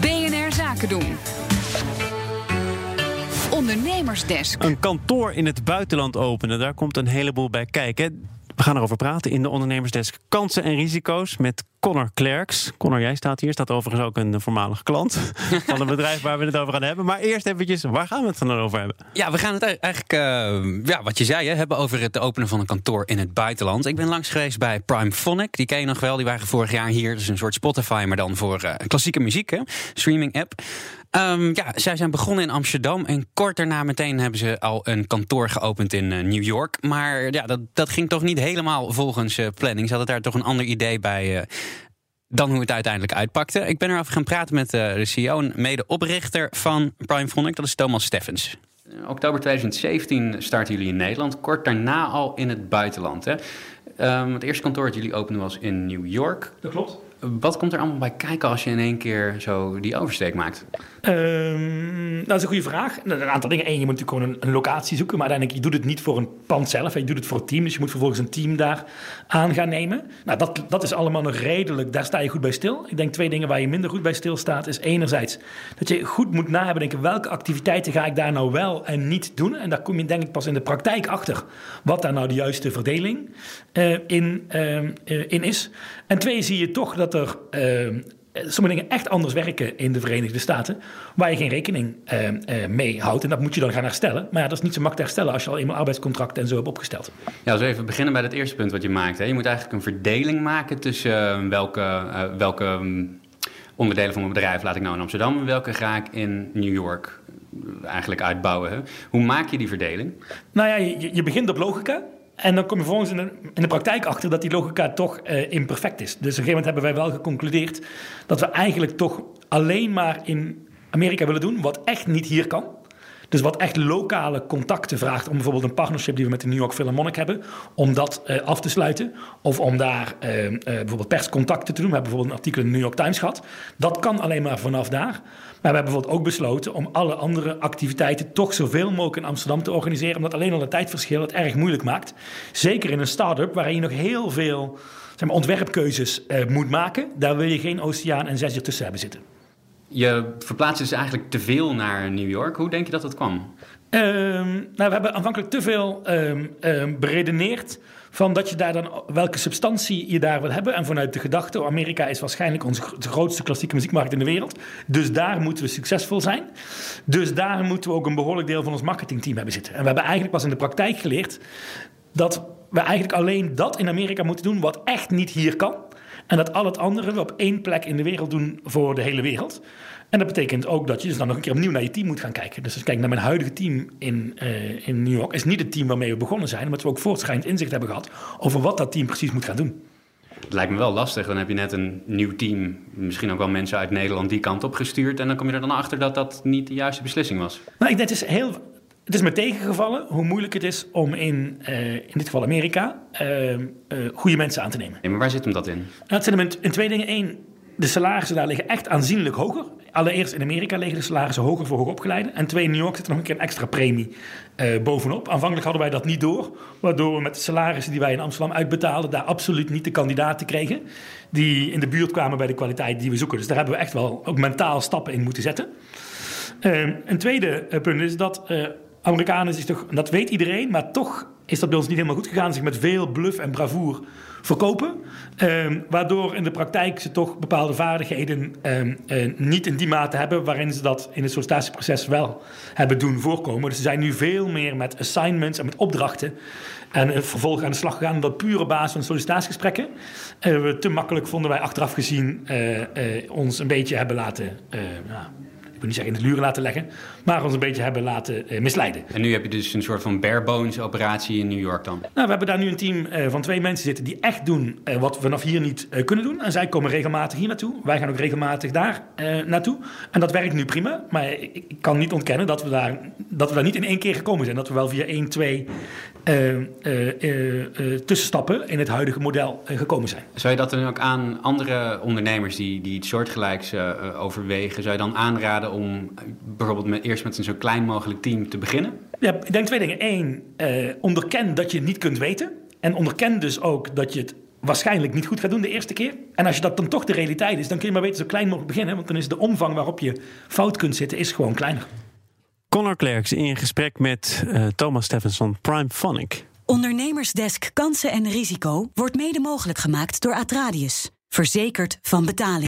BNR Zaken doen. Ondernemersdesk. Een kantoor in het buitenland openen, daar komt een heleboel bij kijken. We gaan erover praten in de ondernemersdesk kansen en risico's met Connor Klerks. Connor, jij staat hier, staat overigens ook een voormalige klant van een bedrijf waar we het over gaan hebben. Maar eerst eventjes, waar gaan we het dan over hebben? Ja, we gaan het eigenlijk, uh, ja, wat je zei, hè, hebben over het openen van een kantoor in het buitenland. Ik ben langs geweest bij Prime Phonic, die ken je nog wel, die waren vorig jaar hier. Dat is een soort Spotify, maar dan voor uh, klassieke muziek, hè? streaming app. Um, ja, zij zijn begonnen in Amsterdam en kort daarna meteen hebben ze al een kantoor geopend in uh, New York. Maar ja, dat, dat ging toch niet helemaal volgens uh, planning. Ze hadden daar toch een ander idee bij uh, dan hoe het uiteindelijk uitpakte. Ik ben erover gaan praten met de CEO en medeoprichter van Prime Phonic, dat is Thomas Steffens. In oktober 2017 starten jullie in Nederland, kort daarna al in het buitenland. Hè? Um, het eerste kantoor dat jullie openden was in New York. Dat klopt. Wat komt er allemaal bij kijken als je in één keer zo die oversteek maakt? Um, dat is een goede vraag. Een aantal dingen. Eén, je moet natuurlijk gewoon een, locatie zoeken. Maar uiteindelijk, je doet het niet voor een pand zelf. Je doet het voor het team. Dus je moet vervolgens een team daar aan gaan nemen. Nou, dat, dat is allemaal nog redelijk. Daar sta je goed bij stil. Ik denk twee dingen waar je minder goed bij stilstaat. Is enerzijds dat je goed moet nadenken. Denken, welke activiteiten ga ik daar nou wel en niet doen? En daar kom je denk ik pas in de praktijk achter. Wat daar nou de juiste verdeling uh, in, uh, in is. En twee, zie je toch dat er sommige dingen echt anders werken in de Verenigde Staten, waar je geen rekening uh, uh, mee houdt. En dat moet je dan gaan herstellen. Maar ja, dat is niet zo makkelijk te herstellen als je al eenmaal arbeidscontracten en zo hebt opgesteld. Ja, als we even beginnen bij het eerste punt wat je maakt. Hè. Je moet eigenlijk een verdeling maken tussen uh, welke, welke um, onderdelen van mijn bedrijf laat ik nou in Amsterdam en welke ga ik in New York eigenlijk uitbouwen. Hè. Hoe maak je die verdeling? Nou ja, je, je begint op logica. En dan kom je vervolgens in de, in de praktijk achter dat die logica toch uh, imperfect is. Dus op een gegeven moment hebben wij wel geconcludeerd dat we eigenlijk toch alleen maar in Amerika willen doen wat echt niet hier kan. Dus wat echt lokale contacten vraagt om bijvoorbeeld een partnership die we met de New York Philharmonic hebben, om dat uh, af te sluiten. Of om daar uh, uh, bijvoorbeeld perscontacten te doen. We hebben bijvoorbeeld een artikel in de New York Times gehad. Dat kan alleen maar vanaf daar. Maar we hebben bijvoorbeeld ook besloten om alle andere activiteiten toch zoveel mogelijk in Amsterdam te organiseren. Omdat alleen al het tijdverschil het erg moeilijk maakt. Zeker in een start-up waarin je nog heel veel zeg maar, ontwerpkeuzes moet maken. Daar wil je geen oceaan en zes uur tussen hebben zitten. Je verplaatst dus eigenlijk te veel naar New York. Hoe denk je dat dat kwam? Um, nou, we hebben aanvankelijk te veel um, um, beredeneerd van dat je daar dan welke substantie je daar wil hebben. En vanuit de gedachte, Amerika is waarschijnlijk onze grootste klassieke muziekmarkt in de wereld. Dus daar moeten we succesvol zijn. Dus daar moeten we ook een behoorlijk deel van ons marketingteam hebben zitten. En we hebben eigenlijk pas in de praktijk geleerd dat we eigenlijk alleen dat in Amerika moeten doen wat echt niet hier kan. En dat al het andere we op één plek in de wereld doen voor de hele wereld. En dat betekent ook dat je dus dan nog een keer opnieuw naar je team moet gaan kijken. Dus als ik kijk naar mijn huidige team in, uh, in New York, is niet het team waarmee we begonnen zijn, omdat we ook voortschrijdend inzicht hebben gehad over wat dat team precies moet gaan doen. Het lijkt me wel lastig. Dan heb je net een nieuw team, misschien ook wel mensen uit Nederland die kant op gestuurd. En dan kom je er dan achter dat dat niet de juiste beslissing was. Nou, ik denk, het is heel het is me tegengevallen hoe moeilijk het is om in, uh, in dit geval Amerika, uh, uh, goede mensen aan te nemen. Nee, maar waar zit hem dat in? Nou, het zit hem in, in twee dingen. Eén, de salarissen daar liggen echt aanzienlijk hoger. Allereerst in Amerika liggen de salarissen hoger voor hoogopgeleiden. En twee, in New York zit er nog een keer een extra premie bovenop. Aanvankelijk hadden wij dat niet door. Waardoor we met de salarissen die wij in Amsterdam uitbetaalden... daar absoluut niet de kandidaten kregen... die in de buurt kwamen bij de kwaliteit die we zoeken. Dus daar hebben we echt wel ook mentaal stappen in moeten zetten. een tweede punt is dat Amerikanen is toch, dat weet iedereen, maar toch is dat bij ons niet helemaal goed gegaan. Zich met veel bluff en bravoer verkopen. Um, waardoor in de praktijk ze toch bepaalde vaardigheden um, uh, niet in die mate hebben waarin ze dat in het sollicitatieproces wel hebben doen voorkomen. Dus ze zijn nu veel meer met assignments en met opdrachten en vervolgens aan de slag gegaan. Dat pure basis van sollicitatiegesprekken uh, we te makkelijk vonden wij achteraf gezien ons een beetje hebben laten. Wil niet zeggen in het luren laten leggen, maar ons een beetje hebben laten uh, misleiden. En nu heb je dus een soort van bare bones operatie in New York dan? Nou, we hebben daar nu een team uh, van twee mensen zitten die echt doen uh, wat we vanaf hier niet kunnen doen. En zij komen regelmatig hier naartoe. Wij gaan ook regelmatig daar naartoe. En dat werkt nu prima, maar ik, ik, kan niet ontkennen dat we, daar, dat we daar niet in één keer gekomen zijn. Dat we wel via één, twee tussenstappen in het huidige model gekomen zijn. Zou je dat dan ook aan andere ondernemers die, die het soortgelijks overwegen, zou je dan aanraden om bijvoorbeeld met, eerst met een zo klein mogelijk team te beginnen? Ja, ik denk twee dingen. Eén, onderken dat je het niet kunt weten. En onderken dus ook dat je het waarschijnlijk niet goed gaat doen de eerste keer. En als je dat dan toch de realiteit is, dan kun je maar beter zo klein mogelijk beginnen. Want dan is de omvang waarop je fout kunt zitten, is gewoon kleiner. Connor Klerks in gesprek met uh, Thomas Steffenson, Prime Phonic. Ondernemersdesk Kansen en Risico wordt mede mogelijk gemaakt door Atradius. Verzekerd van betaling.